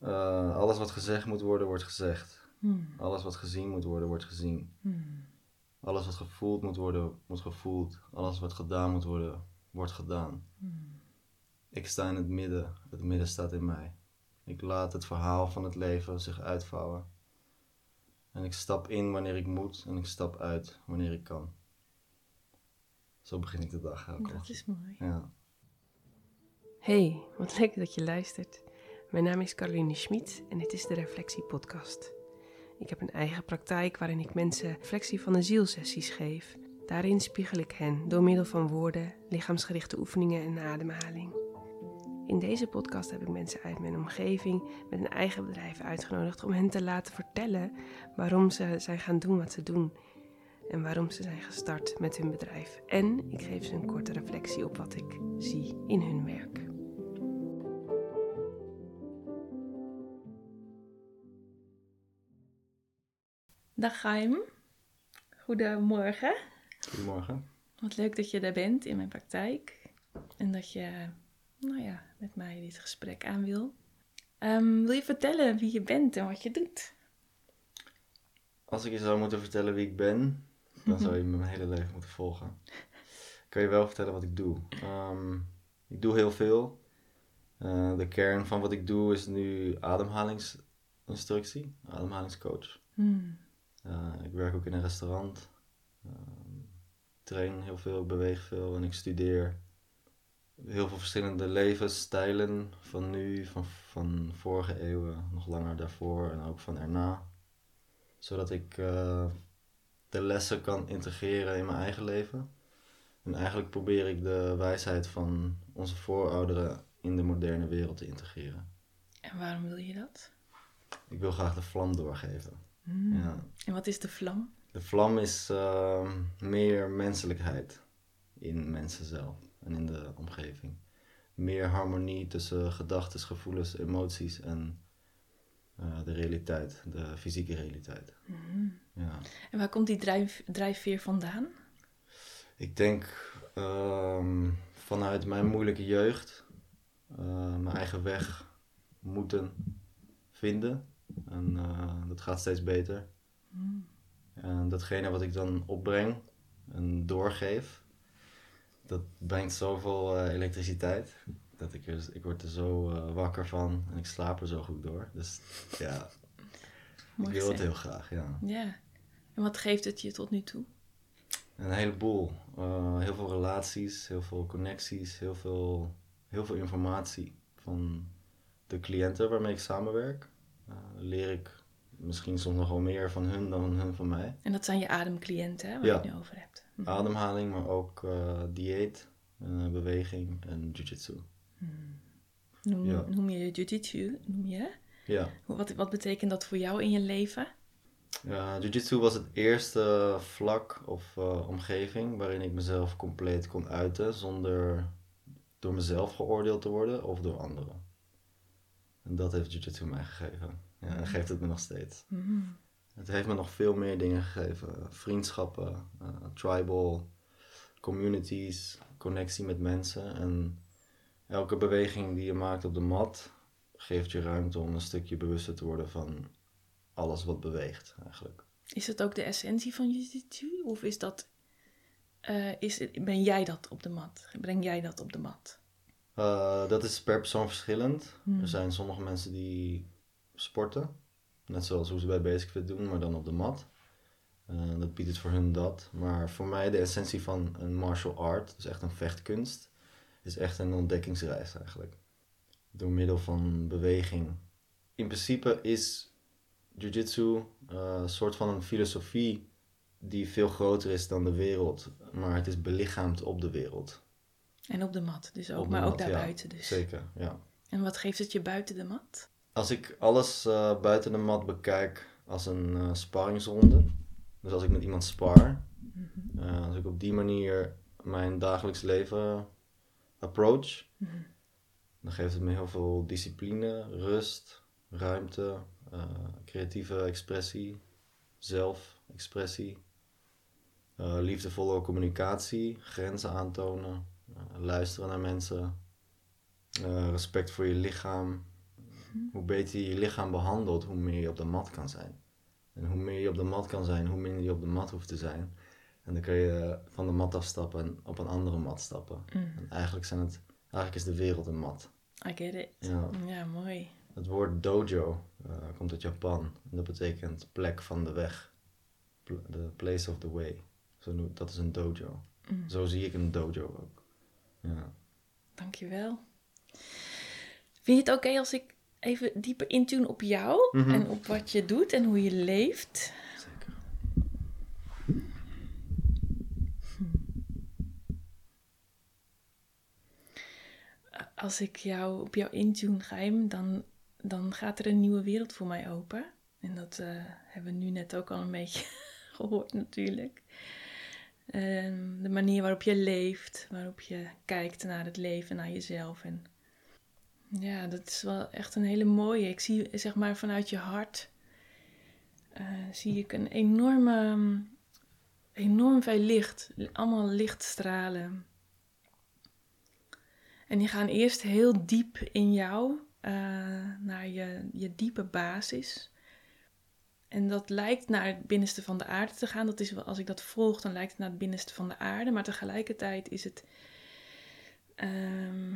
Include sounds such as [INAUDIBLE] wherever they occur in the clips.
Eh, alles wat gezegd moet worden, wordt gezegd. Hmm. Alles wat gezien moet worden, wordt gezien. Hmm. Alles wat gevoeld moet worden, wordt gevoeld. Alles wat gedaan moet worden, wordt gedaan. Hmm. Ik sta in het midden, het midden staat in mij. Ik laat het verhaal van het leven zich uitvouwen. En ik stap in wanneer ik moet en ik stap uit wanneer ik kan. Zo begin ik de dag elke Dat is mooi. Ja. Hey, wat leuk dat je luistert. Mijn naam is Caroline Schmid en dit is de Reflectie Podcast. Ik heb een eigen praktijk waarin ik mensen reflectie van de zielsessies geef. Daarin spiegel ik hen door middel van woorden, lichaamsgerichte oefeningen en ademhaling. In deze podcast heb ik mensen uit mijn omgeving met een eigen bedrijf uitgenodigd om hen te laten vertellen waarom ze zijn gaan doen wat ze doen en waarom ze zijn gestart met hun bedrijf. En ik geef ze een korte reflectie op wat ik zie in hun werk. Dag Gaim. Goedemorgen. Goedemorgen. Wat leuk dat je er bent in mijn praktijk. En dat je, nou ja, met mij dit gesprek aan wil. Ehm, wil je vertellen wie je bent en wat je doet? Als ik je zou moeten vertellen wie ik ben, dan zou je [LAUGHS] me mijn hele leven moeten volgen. Ik kan je wel vertellen wat ik doe. Ehm, ik doe heel veel. Eh, de kern van wat ik doe is nu ademhalingsinstructie, ademhalingscoach. Hmm. Eh, ik werk ook in een restaurant. Ehm, ik train heel veel, ik beweeg veel en ik studeer heel veel verschillende levensstijlen van nu, van, van vorige eeuwen, nog langer daarvoor en ook van erna. Zodat ik eh, de lessen kan integreren in mijn eigen leven. En eigenlijk probeer ik de wijsheid van onze voorouderen in de moderne wereld te integreren. En waarom wil je dat? Ik wil graag de vlam doorgeven. Hmm. Ja. En wat is de vlam? De vlam is ehm, meer menselijkheid in mensen zelf en in de omgeving. Meer harmonie tussen gedachten, gevoelens, emoties en eh, de realiteit, de fysieke realiteit. Hmm. Ja. En waar komt die drijf, drijfveer vandaan? Ik denk ehm, vanuit mijn moeilijke jeugd eh, mijn eigen weg moeten vinden. En eh, dat gaat steeds beter. Hmm. En datgene wat ik dan opbreng en doorgeef, dat brengt zoveel eh, elektriciteit. Dat ik, er, ik word er zo eh, wakker van en ik slaap er zo goed door. Dus ja, [LAUGHS] ik wil het gezegd. heel graag, ja. Ja. En wat geeft het je tot nu toe? Een heleboel. Eh, heel veel relaties, heel veel connecties, heel veel, heel veel informatie van de cliënten waarmee ik samenwerk. Eh, leer ik misschien soms nog wel meer van hun dan hun van mij. En dat zijn je ademcliënten, hè, waar Ja. je het nu over hebt. Mhm. Ademhaling, maar ook eh, dieet, eh, beweging en jiu-jitsu. Noem, Ja. noem je jiu-jitsu, noem je? Ja, Wat, wat betekent dat voor jou in je leven? Ja, jiu-jitsu was het eerste vlak of eh, omgeving waarin ik mezelf compleet kon uiten zonder door mezelf geoordeeld te worden of door anderen. En dat heeft jiu-jitsu mij gegeven. Ja, en geeft het me nog steeds. Mhm. Het heeft me nog veel meer dingen gegeven. Vriendschappen, eh, tribal, communities, connectie met mensen. En elke beweging die je maakt op de mat geeft je ruimte om een stukje bewuster te worden van alles wat beweegt eigenlijk. Is het ook de essentie van jiu-jitsu? Of is dat, eh, is ben jij dat op de mat? Breng jij dat op de mat? Eh, dat is per persoon verschillend. Hmm. Er zijn sommige mensen die sporten, net zoals hoe ze bij Basic Fit doen, maar dan op de mat. Eh, dat biedt het voor hun dat. Maar voor mij de essentie van een martial art, dus echt een vechtkunst, is echt een ontdekkingsreis eigenlijk. Door middel van beweging. In principe is jiu-jitsu eh, een soort van een filosofie die veel groter is dan de wereld, maar het is belichaamd op de wereld. En op de mat dus ook, maar ook ja. daarbuiten dus. Zeker, ja. En wat geeft het je buiten de mat? Als ik alles eh, buiten de mat bekijk als een eh sparringsronde, dus als ik met iemand spar, Mhm. eh, als ik op die manier mijn dagelijks leven approach, Mhm. dan geeft het me heel veel discipline, rust, ruimte, creatieve expressie, zelfexpressie, liefdevolle communicatie, grenzen aantonen, luisteren naar mensen, eh, respect voor je lichaam, Hoe beter je je lichaam behandelt, hoe meer je op de mat kan zijn. En hoe meer je op de mat kan zijn, hoe minder je op de mat hoeft te zijn. En dan kun je van de mat afstappen en op een andere mat stappen. Mm. En eigenlijk, zijn het, eigenlijk is de wereld een mat. I get it. Ja. Ja, mooi. Het woord dojo eh, komt uit Japan. En dat betekent plek van de weg. The place of the way. Zo dat is een dojo. Mm. Zo zie ik een dojo ook. Ja. Dankjewel. Vind je het oké als ik even dieper intune op jou Mhm. en op wat je doet en hoe je leeft? Zeker. Als ik jou op jou intune ga, dan, dan gaat er een nieuwe wereld voor mij open. En dat eh, hebben we nu net ook al een beetje [LAUGHS] gehoord natuurlijk. Ehm, de manier waarop je leeft, waarop je kijkt naar het leven, naar jezelf. En ja, dat is wel echt een hele mooie. Ik zie zeg maar vanuit je hart, eh, zie ik een enorme, enorm veel licht. Allemaal lichtstralen. En die gaan eerst heel diep in jou, eh, naar je, je diepe basis. En dat lijkt naar het binnenste van de aarde te gaan. Dat is wel, als ik dat volg, dan lijkt het naar het binnenste van de aarde. Maar tegelijkertijd is het. ehm,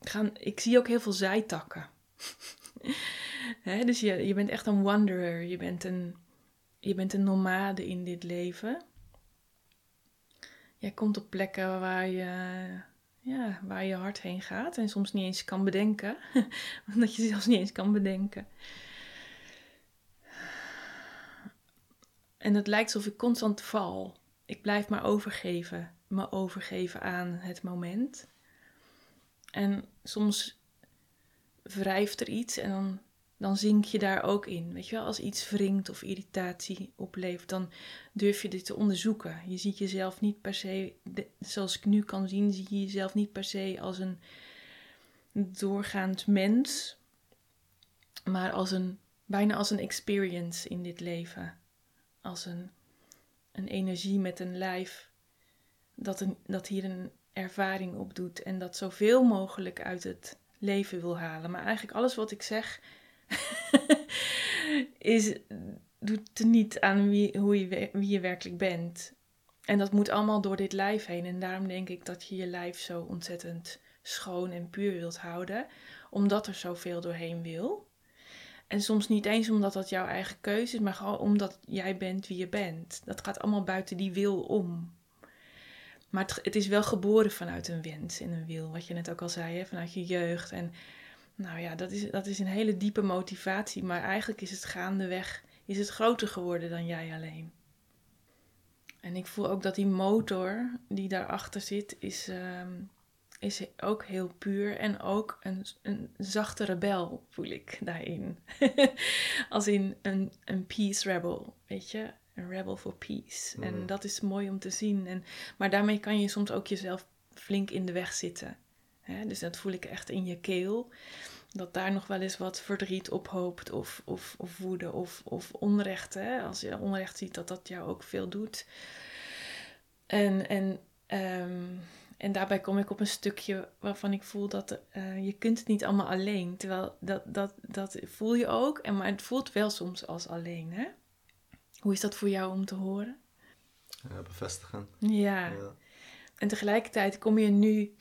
gaan, ik zie ook heel veel zijtakken. [LAUGHS] Dus je, je bent echt een wanderer. Je bent een, je bent een nomade in dit leven. Jij komt op plekken waar je, ja, waar je hart heen gaat. En soms niet eens kan bedenken. [LAUGHS] Omdat je zelfs niet eens kan bedenken. En het lijkt alsof ik constant val. Ik blijf maar overgeven. Me overgeven aan het moment. En soms wrijft er iets en dan, dan zink je daar ook in. Weet je wel, als iets wringt of irritatie oplevert, dan durf je dit te onderzoeken. Je ziet jezelf niet per se, zoals ik nu kan zien, zie je jezelf niet per se als een doorgaand mens, maar als een, bijna als een experience in dit leven. Als een, een energie met een lijf dat, een, dat hier een ervaring op doet en dat zoveel mogelijk uit het leven wil halen. Maar eigenlijk alles wat ik zeg [LAUGHS] is, doet er niet aan wie, hoe je, wie je werkelijk bent. En dat moet allemaal door dit lijf heen. En daarom denk ik dat je je lijf zo ontzettend schoon en puur wilt houden. Omdat er zoveel doorheen wil. En soms niet eens omdat dat jouw eigen keuze is, maar gewoon omdat jij bent wie je bent. Dat gaat allemaal buiten die wil om. Maar het, is wel geboren vanuit een wens en een wil, wat je net ook al zei, vanuit je jeugd. En nou ja, dat is, dat is een hele diepe motivatie, maar eigenlijk is het gaandeweg is het groter geworden dan jij alleen. En ik voel ook dat die motor die daarachter zit, is, ehm, is ook heel puur en ook een, een zachte rebel voel ik daarin. [LAUGHS] Als in een, een peace rebel, weet je? Een rebel for peace. En Mm. dat is mooi om te zien. En, maar daarmee kan je soms ook jezelf flink in de weg zitten. Hè? Dus dat voel ik echt in je keel. Dat daar nog wel eens wat verdriet ophoopt of, of, of woede of, of onrecht. Hè? Als je onrecht ziet, dat dat jou ook veel doet. En, en, ehm, en daarbij kom ik op een stukje waarvan ik voel dat eh, je kunt het niet allemaal alleen. Terwijl dat, dat, dat voel je ook, en, maar het voelt wel soms als alleen. Hè? Hoe is dat voor jou om te horen? Ja, bevestigen. Ja. Ja. En tegelijkertijd kom je nu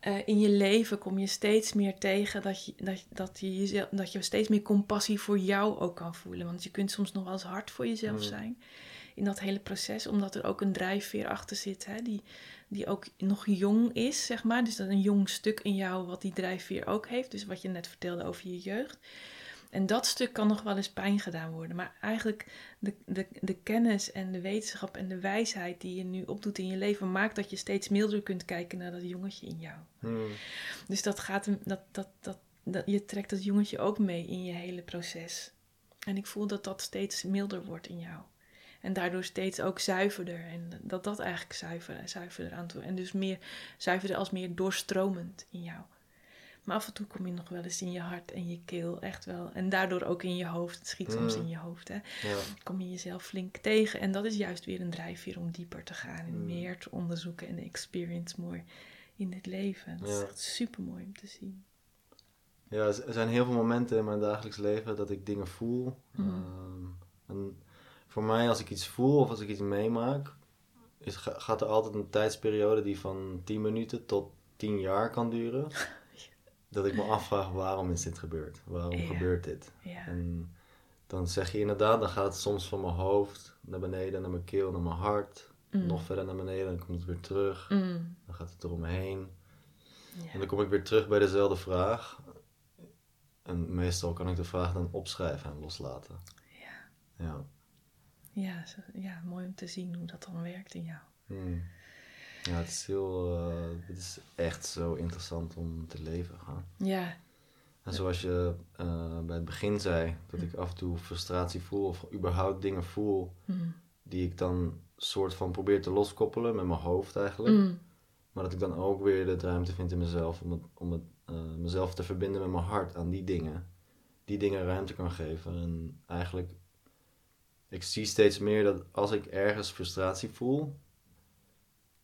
eh, in je leven kom je steeds meer tegen dat je, dat, dat, je dat je steeds meer compassie voor jou ook kan voelen. Want je kunt soms nog wel eens hard voor jezelf Mm. zijn in dat hele proces, omdat er ook een drijfveer achter zit, hè, die, die ook nog jong is, zeg maar. Dus dat een jong stuk in jou wat die drijfveer ook heeft. Dus wat je net vertelde over je jeugd. En dat stuk kan nog wel eens pijn gedaan worden. Maar eigenlijk de, de, de kennis en de wetenschap en de wijsheid die je nu opdoet in je leven, maakt dat je steeds milder kunt kijken naar dat jongetje in jou. Hmm. Dus dat gaat dat, dat, dat, dat, je trekt dat jongetje ook mee in je hele proces. En ik voel dat dat steeds milder wordt in jou. En daardoor steeds ook zuiverder. En dat dat eigenlijk zuiver, zuiverder aan toe. En dus meer zuiverder als meer doorstromend in jou. Maar af en toe kom je nog wel eens in je hart en je keel. Echt wel. En daardoor ook in je hoofd. Het schiet soms Mm. in je hoofd. Hè? Ja. kom je jezelf flink tegen. En dat is juist weer een drijfveer om dieper te gaan. En Mm. meer te onderzoeken en de experience more in dit leven. Dat is echt super mooi om te zien. Ja, er zijn heel veel momenten in mijn dagelijks leven dat ik dingen voel. Mhm. Ehm, en voor mij, als ik iets voel of als ik iets meemaak, is, ga- gaat er altijd een tijdsperiode die van 10 minuten tot 10 jaar kan duren. [LAUGHS] dat ik me afvraag, waarom is dit gebeurd? Waarom Ja. gebeurt dit? Ja. En dan zeg je inderdaad, dan gaat het soms van mijn hoofd naar beneden, naar mijn keel, naar mijn hart. Mm. Nog verder naar beneden, dan komt het weer terug. Mm. Dan gaat het eromheen. Ja. En dan kom ik weer terug bij dezelfde vraag. En meestal kan ik de vraag dan opschrijven en loslaten. Ja. Ja. Ja, ja, mooi om te zien hoe dat dan werkt in jou. Hmm. Ja, het is heel... eh, het is echt zo interessant om te leven gewoon. Ja, En zoals je eh, bij het begin zei, dat ik af en toe frustratie voel of überhaupt dingen voel Mm. die ik dan soort van probeer te loskoppelen met mijn hoofd eigenlijk. Mm. Maar dat ik dan ook weer de ruimte vind in mezelf om, het, om het, eh, mezelf te verbinden met mijn hart aan die dingen. Die dingen ruimte kan geven. En eigenlijk, ik zie steeds meer dat als ik ergens frustratie voel,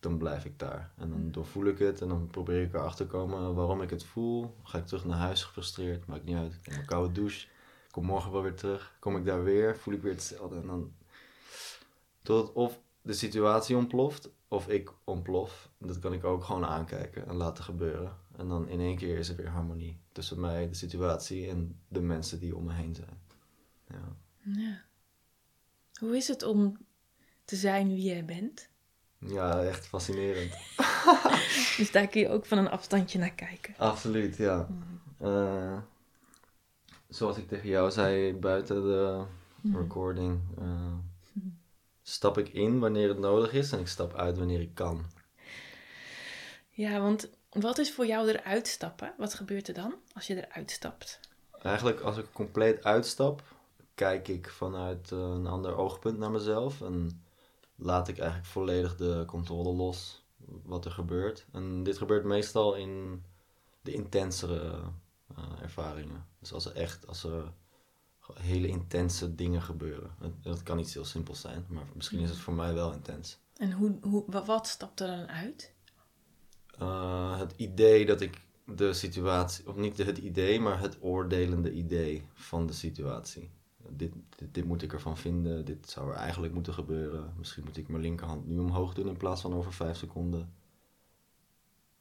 dan blijf ik daar. En dan doorvoel ik het en dan probeer ik erachter te komen waarom ik het voel. Ga ik terug naar huis gefrustreerd, maakt niet uit. Ik neem een koude douche, kom morgen wel weer terug. Kom ik daar weer, voel ik weer hetzelfde. En dan, tot of de situatie ontploft of ik ontplof. Dat kan ik ook gewoon aankijken en laten gebeuren. En dan in één keer is er weer harmonie tussen mij, de situatie en de mensen die om me heen zijn. Ja, ja. Hoe is het om te zijn wie jij bent? ja echt fascinerend. [LAUGHS] [LAUGHS] Dus daar kun je ook van een afstandje naar kijken. Absoluut, ja. Eh, zoals ik tegen jou zei buiten de recording, eh, stap ik in wanneer het nodig is en ik stap uit wanneer ik kan. Ja, want wat is voor jou eruit stappen? Wat gebeurt er dan als je eruit stapt? Eigenlijk als ik compleet uitstap, kijk ik vanuit eh, een ander oogpunt naar mezelf en laat ik eigenlijk volledig de controle los wat er gebeurt. En dit gebeurt meestal in de intensere eh, ervaringen. Dus als er echt, als er hele intense dingen gebeuren. En Dat kan iets heel simpels zijn, maar misschien is het voor mij wel intens. En hoe, hoe, wa- wat stapt er dan uit? Eh, het idee dat ik de situatie, of niet het idee, maar het oordelende idee van de situatie. Dit, dit, dit moet ik ervan vinden, dit zou er eigenlijk moeten gebeuren. Misschien moet ik mijn linkerhand nu omhoog doen in plaats van over vijf seconden.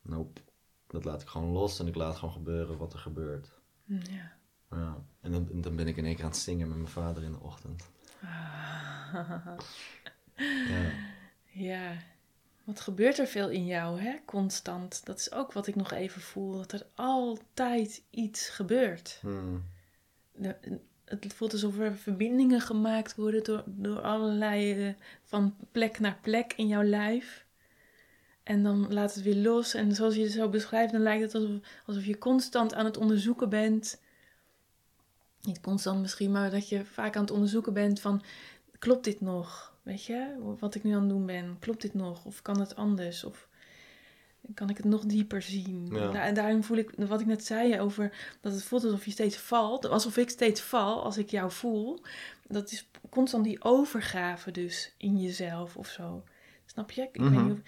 Nope, dat laat ik gewoon los en ik laat gewoon gebeuren wat er gebeurt. Hm, Ja. Ja. En dan, dan ben ik in één keer aan het zingen met mijn vader in de ochtend. Ja. Ja, wat gebeurt er veel in jou, hè? Constant. Dat is ook wat ik nog even voel, dat er altijd iets gebeurt. Hmm. De- het voelt alsof er verbindingen gemaakt worden door, door allerlei, eh, van plek naar plek in jouw lijf. En dan laat het weer los. En zoals je het zo beschrijft, dan lijkt het alsof, alsof je constant aan het onderzoeken bent. Niet constant misschien, maar dat je vaak aan het onderzoeken bent van... Klopt dit nog? Weet je, wat ik nu aan het doen ben. Klopt dit nog? Of kan het anders? Of kan ik het nog dieper zien? Ja. En daarin voel ik, wat ik net zei over dat het voelt alsof je steeds valt. Alsof ik steeds val als ik jou voel. Dat is constant die overgave dus in jezelf of zo. Snap je? Ik weet Mhm. niet of-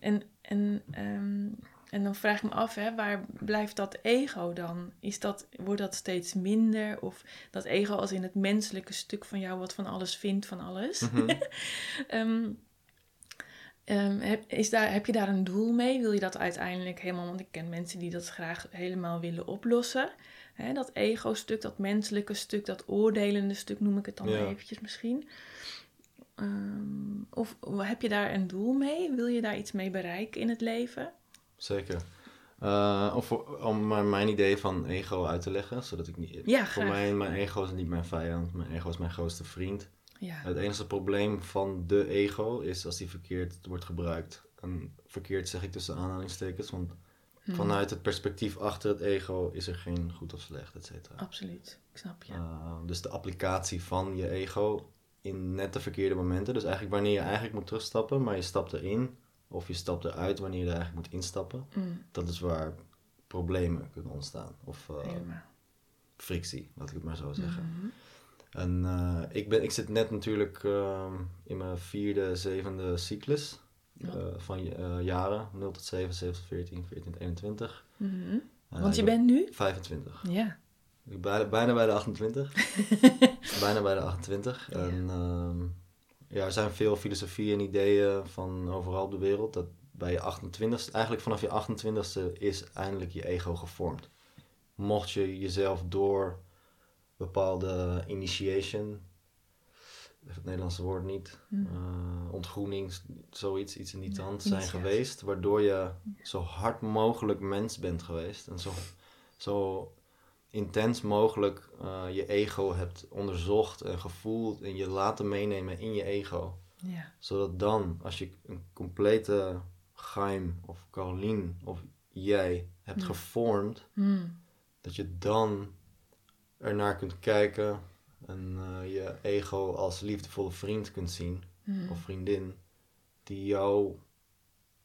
en, en, ehm, en dan vraag ik me af, hè, waar blijft dat ego dan? Is dat, wordt dat steeds minder? Of dat ego als in het menselijke stuk van jou wat van alles vindt, van alles? Mhm. [LAUGHS] Ehm, ehm, heb, is daar, heb je daar een doel mee? Wil je dat uiteindelijk helemaal... Want ik ken mensen die dat graag helemaal willen oplossen. Dat ego-stuk, dat menselijke stuk, dat oordelende stuk noem ik het dan Ja. maar eventjes misschien. Ehm, of heb je daar een doel mee? Wil je daar iets mee bereiken in het leven? Zeker. Eh, of om maar mijn idee van ego uit te leggen, zodat ik niet... Ja, voor mij, mijn ego is niet mijn vijand, mijn ego is mijn grootste vriend. Ja. Het enige probleem van de ego is als die verkeerd wordt gebruikt. En verkeerd zeg ik tussen aanhalingstekens, want Hmm. vanuit het perspectief achter het ego is er geen goed of slecht, et cetera. Absoluut, ik snap je. Eh, dus de applicatie van je ego in net de verkeerde momenten. Dus eigenlijk wanneer je eigenlijk moet terugstappen, maar je stapt erin. Of je stapt eruit wanneer je er eigenlijk moet instappen. Mm, Dat is waar problemen kunnen ontstaan. Of helemaal. frictie, laat ik het maar zo zeggen. Mhm. En eh, ik, ben, ik zit net natuurlijk ehm, in mijn vierde, zevende cyclus. Ja. eh, van eh, jaren, 0 tot 7, 7 tot 14, 14 tot 21. Mhm. Eh, Want je bent nu? 25. Ja. Ik ben bijna, bijna bij de 28. [LAUGHS] bijna bij de 28. Ja. En ehm, ja, er zijn veel filosofieën en ideeën van overal op de wereld. Dat bij je 28ste, eigenlijk vanaf je 28ste is eindelijk je ego gevormd. Mocht je jezelf door bepaalde initiation, het Nederlandse woord niet, Hm. eh, ontgroening, zoiets, iets in die Ja, trant zijn geweest. Waardoor je zo hard mogelijk mens bent geweest. En zo, zo intens mogelijk eh, je ego hebt onderzocht en gevoeld en je laten meenemen in je ego. Ja. Zodat dan, als je een complete Geim of Carolien of jij hebt Ja. gevormd, Hm. dat je dan ernaar kunt kijken en eh, je ego als liefdevolle vriend kunt zien Hm. of vriendin, die jou,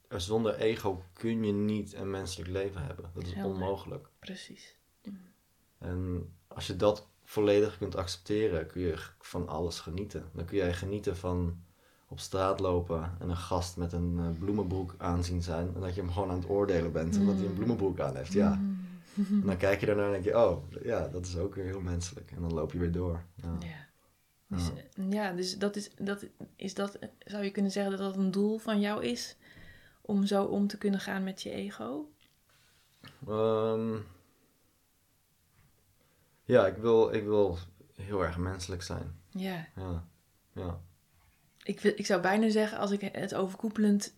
er zonder ego kun je niet een menselijk leven hebben. Dat is Helder. onmogelijk. Precies. En als je dat volledig kunt accepteren, kun je van alles genieten. Dan kun jij genieten van op straat lopen en een gast met een eh, bloemenbroek aanzien zijn. En dat je hem gewoon aan het oordelen bent omdat hij een Mm. bloemenbroek aan heeft. Ja. Mm. En [LAUGHS] dan kijk je daarnaar en denk je, oh, ja, dat is ook weer heel menselijk. En dan loop je weer door. Ja. Ja. Dus, Ja. eh, ja, dus dat is, dat is dat, zou je kunnen zeggen dat dat een doel van jou is? Om zo om te kunnen gaan met je ego? Ehm, ja, ik wil, ik wil heel erg menselijk zijn. Ja. Ja. Ja. Ik, wil- ik zou bijna zeggen, als ik het overkoepelend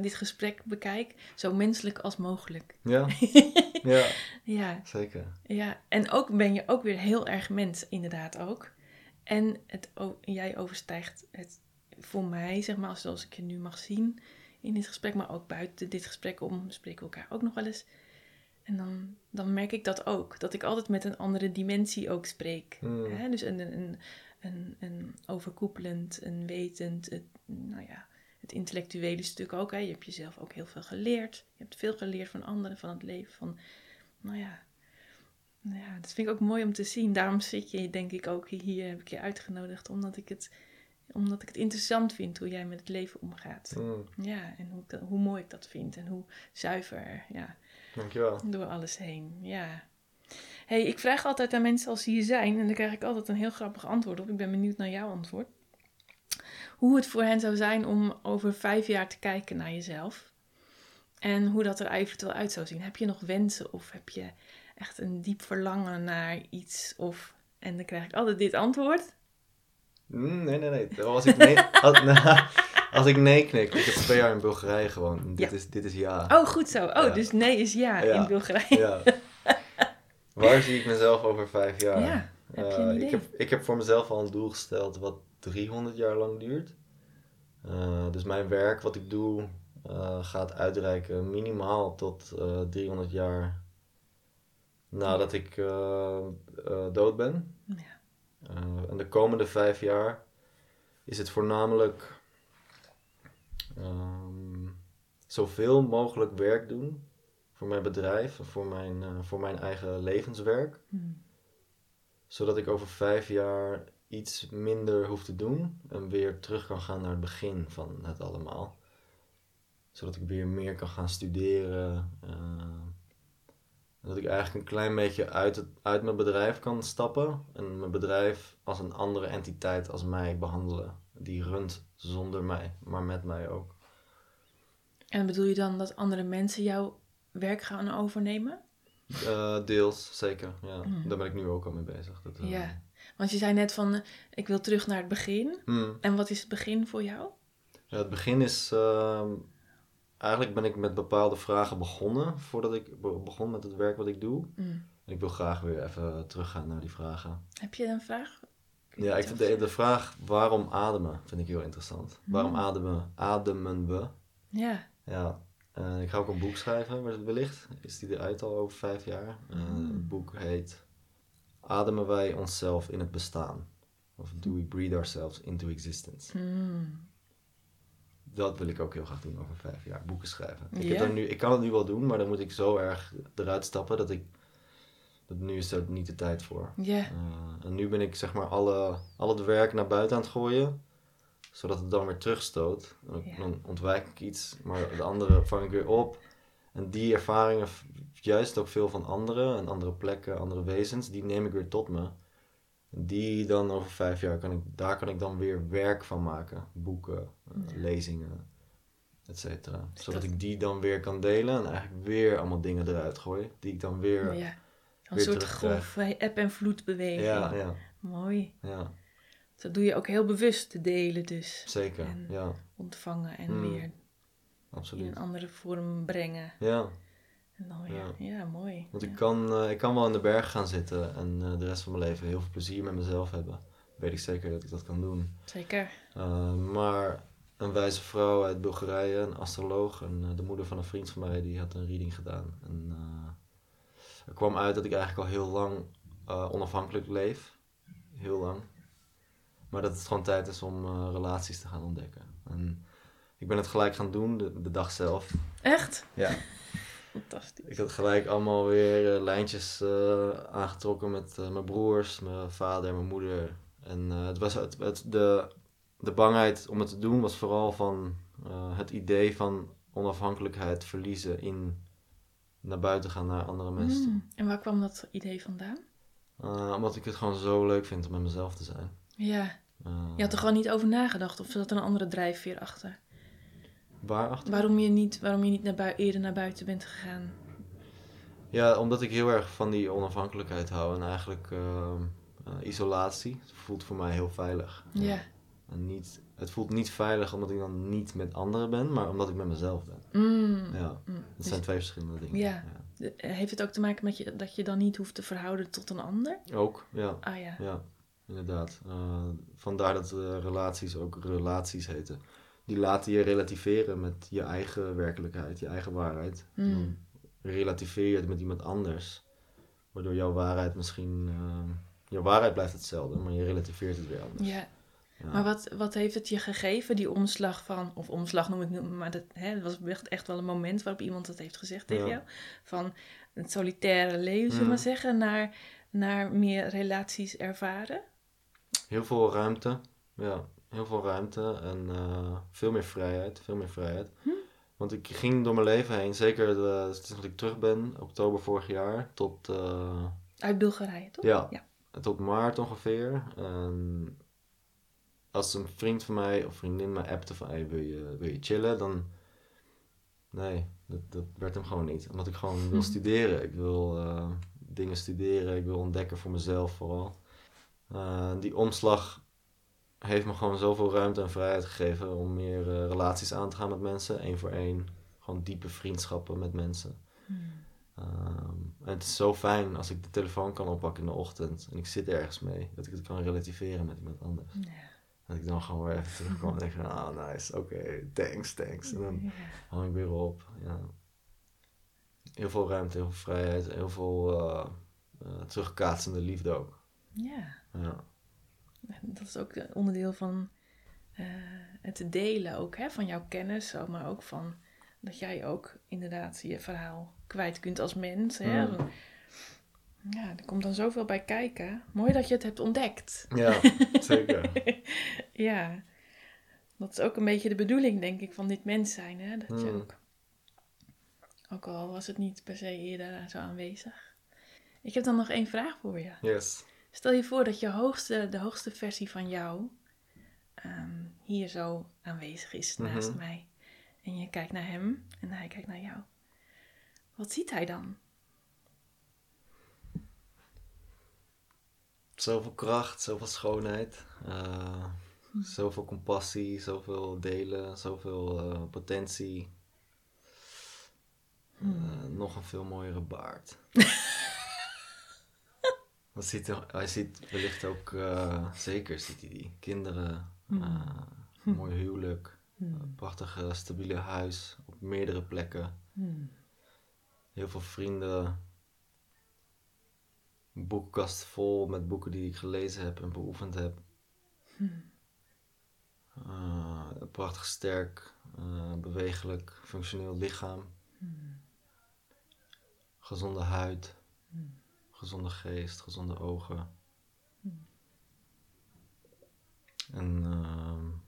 dit gesprek bekijk, zo menselijk als mogelijk. Ja, [LAUGHS] ja Ja, zeker. ja. En ook ben je ook weer heel erg mens, inderdaad ook. En het, jij overstijgt het voor mij, zeg maar, zoals ik je nu mag zien in dit gesprek, maar ook buiten dit gesprek om, spreken we elkaar ook nog wel eens. En dan, dan merk ik dat ook, dat ik altijd met een andere dimensie ook spreek. Mm. Hè? Dus een, een, een, een overkoepelend, een wetend, het, nou ja, het intellectuele stuk ook. Hè? Je hebt jezelf ook heel veel geleerd. Je hebt veel geleerd van anderen, van het leven, van, nou ja, nou ja, dat vind ik ook mooi om te zien. Daarom zit je, denk ik, ook hier, heb ik je uitgenodigd, omdat ik het, omdat ik het interessant vind hoe jij met het leven omgaat. Mm, Ja, en hoe, ik dat- hoe mooi ik dat vind en hoe zuiver, ja, dankjewel. door alles heen. Ja. hey, ik vraag altijd aan mensen als ze hier zijn, en dan krijg ik altijd een heel grappig antwoord op. Ik ben benieuwd naar jouw antwoord. Hoe het voor hen zou zijn om over vijf jaar te kijken naar jezelf. En hoe dat er eventueel uit zou zien. Heb je nog wensen of heb je echt een diep verlangen naar iets? Of, en dan krijg ik altijd dit antwoord. Mm, nee, nee, nee. Als ik nee, [LAUGHS] als, [LAUGHS] nou, als ik nee knik, ik heb twee jaar in Bulgarije gewoond. Dit, Ja. is, dit is ja. Oh, goed zo. Oh, Ja. dus nee is ja, Ja. in Bulgarije. Ja. [LAUGHS] Waar zie ik mezelf over vijf jaar? Ja, heb je een Eh, idee? ik, heb, ik heb voor mezelf al een doel gesteld wat 300 jaar lang duurt. Eh, dus mijn werk, wat ik doe, eh, gaat uitreiken minimaal tot eh 300 jaar nadat ik dood ben. Ja. En de komende vijf jaar is het voornamelijk ehm, zoveel mogelijk werk doen voor mijn bedrijf, voor mijn, voor mijn eigen levenswerk. Hm. Zodat ik over vijf jaar iets minder hoef te doen en weer terug kan gaan naar het begin van het allemaal. Zodat ik weer meer kan gaan studeren. en dat ik eigenlijk een klein beetje uit, het, uit mijn bedrijf kan stappen. En mijn bedrijf als een andere entiteit als mij behandelen. Die runt zonder mij, maar met mij ook. En bedoel je dan dat andere mensen jouw werk gaan overnemen? Eh, deels, zeker. Ja. Mm. Daar ben ik nu ook al mee bezig. Dat, eh, Ja. Want je zei net van, eh, ik wil terug naar het begin. mm. En wat is het begin voor jou? Ja, het begin is. ehm, eigenlijk ben ik met bepaalde vragen begonnen voordat ik be- begon met het werk wat ik doe. Mm. Ik wil graag weer even teruggaan naar die vragen. Heb je een vraag? Je Ja, ik vind de, de vraag waarom ademen vind ik heel interessant. Waarom ademen, ademen we? Ja. Ja, eh, ik ga ook een boek schrijven, wellicht. Is die eruit al over vijf jaar? Eh, Mm. Het boek heet Ademen wij onszelf in het bestaan? Of Do we breathe ourselves into existence? Mm. Dat wil ik ook heel graag doen over vijf jaar, boeken schrijven. Ik, heb daar nu, ik kan het nu wel doen, maar dan moet ik zo erg eruit stappen dat ik... Dat nu is er niet de tijd voor. Eh, en nu ben ik zeg maar alle, al het werk naar buiten aan het gooien, zodat het dan weer terugstoot. Dan, Ja. dan ontwijk ik iets, maar het andere vang ik weer op. En die ervaringen, juist ook veel van anderen en andere plekken, andere wezens, die neem ik weer tot me. Die dan over vijf jaar, kan ik, daar kan ik dan weer werk van maken. Boeken, eh, Ja. lezingen, et cetera. Zodat dat- ik die dan weer kan delen en eigenlijk weer allemaal dingen eruit gooi. Die ik dan weer... Ja. Een weer soort eh, eb- en vloedbeweging. Ja, ja, Mooi. ja, Dat doe je ook heel bewust, te delen dus. zeker. En- Ja, Ontvangen en Mm, weer in een andere vorm brengen. Ja, En dan weer, ja, Ja. mooi. want Ja. ik kan, eh, ik kan wel in de berg gaan zitten en eh, de rest van mijn leven heel veel plezier met mezelf hebben. Weet ik zeker dat ik dat kan doen. Zeker. Uh, maar een wijze vrouw uit Bulgarije, een astroloog, en de moeder van een vriend van mij, die had een reading gedaan. En er kwam uit dat ik eigenlijk al heel lang onafhankelijk leef. Heel lang. Maar dat het gewoon tijd is om uh, relaties te gaan ontdekken. En ik ben het gelijk gaan doen, de, de dag zelf. Echt? Ja. [LAUGHS] Fantastisch. Ik had gelijk allemaal weer uh, lijntjes uh, aangetrokken met mijn broers, mijn vader en mijn moeder. En het was het, het, de, de bangheid om het te doen was vooral van het idee van onafhankelijkheid verliezen in naar buiten gaan naar andere mensen. toe. Mm. En waar kwam dat idee vandaan? Omdat ik het gewoon zo leuk vind om met mezelf te zijn. Ja. Uh, Je had er gewoon niet over nagedacht of zat er een andere drijfveer achter? Waarachter? Waarom je niet, waarom je niet naar bui- eerder naar buiten bent gegaan? Ja, omdat ik heel erg van die onafhankelijkheid hou en eigenlijk uh, isolatie. Het voelt voor mij heel veilig. Ja. En niet, het voelt niet veilig omdat ik dan niet met anderen ben, maar omdat ik met mezelf ben. Mm. Ja, Mm. het Dus zijn twee verschillende dingen. Ja. heeft het ook te maken met je, dat je dan niet hoeft te verhouden tot een ander? Ook, ja. Ah ja. Ja, inderdaad. Uh, vandaar dat uh, relaties ook relaties heten. Die laten je relativeren met je eigen werkelijkheid, je eigen waarheid. Mm. Dan relativeer je het met iemand anders. Waardoor jouw waarheid misschien... Uh, jouw waarheid blijft hetzelfde, maar je relativeert het weer anders. Ja. Ja. Maar wat, wat heeft het je gegeven, die omslag van, of omslag noem ik het, maar dat, hè, het was echt, wel een moment waarop iemand dat heeft gezegd tegen Ja. jou. Van het solitaire leven, zullen we Mm. maar zeggen, naar, naar meer relaties ervaren. Heel veel ruimte. Ja, heel veel ruimte en uh, veel meer vrijheid. Veel meer vrijheid. Hm? Want ik ging door mijn leven heen, zeker de, sinds dat ik terug ben, oktober vorig jaar, tot, uh, Uit Bulgarije, toch? ja, Ja. tot maart ongeveer. En als een vriend van mij of vriendin me appte van hey, wil, je, wil je chillen, dan nee, dat, dat werd hem gewoon niet. Omdat ik gewoon wil Hm. studeren. Ik wil uh, dingen studeren, ik wil ontdekken voor mezelf vooral. Uh, die omslag heeft me gewoon zoveel ruimte en vrijheid gegeven om meer uh, relaties aan te gaan met mensen, één voor één. Gewoon diepe vriendschappen met mensen. Hmm. Um, en het is zo fijn als ik de telefoon kan oppakken in de ochtend en ik zit ergens mee, dat ik het kan relativeren met iemand anders. Ja. Dat ik dan gewoon weer even terugkom en denk van, ah nice, oké, okay, thanks, thanks. En dan hang ik weer op. Ja. Heel veel ruimte, heel veel vrijheid, heel veel uh, uh, terugkaatsende liefde ook. ja. Ja. Dat is ook onderdeel van uh, het delen ook, hè, van jouw kennis, maar ook van dat jij ook inderdaad je verhaal kwijt kunt als mens. Hè? Mm. Ja, er komt dan zoveel bij kijken. Mooi dat je het hebt ontdekt. Ja, [LAUGHS] zeker. ja, dat is ook een beetje de bedoeling, denk ik, van dit mens zijn. Hè? Dat je Mm. ook, ook al was het niet per se eerder zo aanwezig. Ik heb dan nog één vraag voor je. Yes. Stel je voor dat je hoogste, de hoogste versie van jou um, hier zo aanwezig is Mhm. naast mij. En je kijkt naar hem en hij kijkt naar jou. Wat ziet hij dan? Zoveel kracht, zoveel schoonheid, uh, Hm. zoveel compassie, zoveel delen, zoveel uh, potentie. Hm. Uh, nog een veel mooiere baard. [LAUGHS] Wat ziet hij, hij ziet wellicht ook, uh, zeker ziet hij die, kinderen, een mooi huwelijk, Hmm. prachtige stabiele huis op meerdere plekken. Heel veel vrienden. Een boekenkast vol met boeken die ik gelezen heb en beoefend heb. Uh, een prachtig sterk, uh, bewegelijk, functioneel lichaam. Gezonde huid. Hmm. Gezonde geest, gezonde ogen. Hmm. En uh,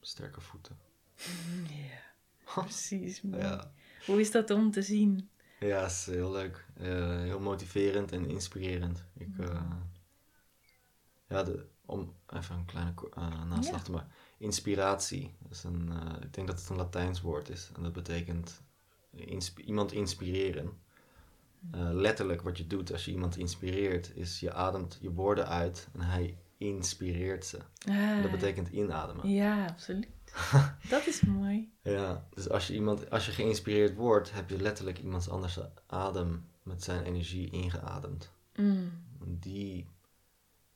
sterke voeten. [LAUGHS] Ja. [LAUGHS] Precies. ja. Hoe is dat om te zien? Ja, is heel leuk. Eh, heel motiverend en inspirerend. Ik, eh, ja, de, om even een kleine eh, naslag Ja. te maken. Inspiratie. Dat is een, ik denk dat het een Latijns woord is. En dat betekent insp- iemand inspireren. Eh, letterlijk wat je doet als je iemand inspireert, is je ademt je woorden uit en hij inspireert ze. Ah, Dat betekent inademen. Ja, absoluut. [LAUGHS] dat is mooi. Ja, dus als je, iemand, als je geïnspireerd wordt, heb je letterlijk iemands anders adem met zijn energie ingeademd. Mm. Die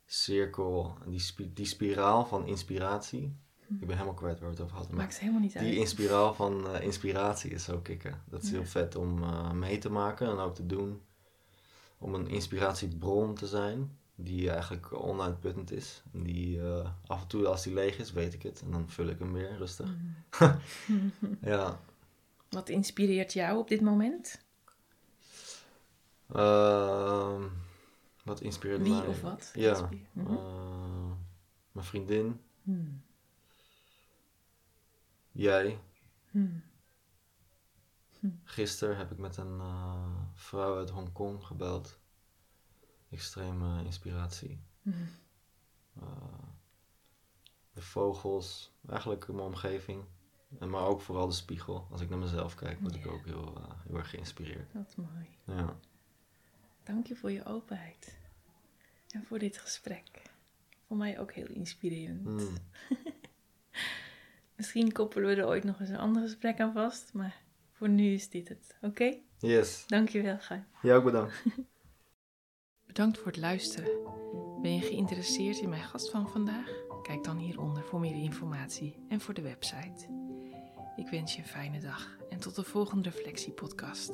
cirkel, die, die spiraal van inspiratie, ik ben helemaal kwijt waar we het over hadden, Maakt helemaal niet die uit. in spiraal van eh, inspiratie is zo kicken. Dat is heel vet om eh, mee te maken en ook te doen. Om een inspiratiebron te zijn, die eigenlijk onuitputtend is. En die eh, af en toe als die leeg is, weet ik het. En dan vul ik hem weer rustig. Mm. [LAUGHS] [LAUGHS] Ja, Wat inspireert jou op dit moment? Ehm, wat inspireert Wie mij? of wat? Ja? Mhm. mijn vriendin, Hmm. Jij. Hmm. Gisteren heb ik met een eh, vrouw uit Hongkong gebeld. Extreme inspiratie. Hmm. Eh, de vogels, eigenlijk mijn omgeving. En maar ook vooral de spiegel. Als ik naar mezelf kijk, word ik ook heel, eh, heel erg geïnspireerd. Wat mooi. Ja. Dank je voor je openheid. En voor dit gesprek. Voor mij ook heel inspirerend. [LAUGHS] Misschien koppelen we er ooit nog eens een ander gesprek aan vast. Maar voor nu is dit het. Oké? Yes. Dank je wel, Guy. Jij ook bedankt. [LAUGHS] Bedankt voor het luisteren. Ben je geïnteresseerd in mijn gast van vandaag? Kijk dan hieronder voor meer informatie en voor de website. Ik wens je een fijne dag en tot de volgende reflectiepodcast.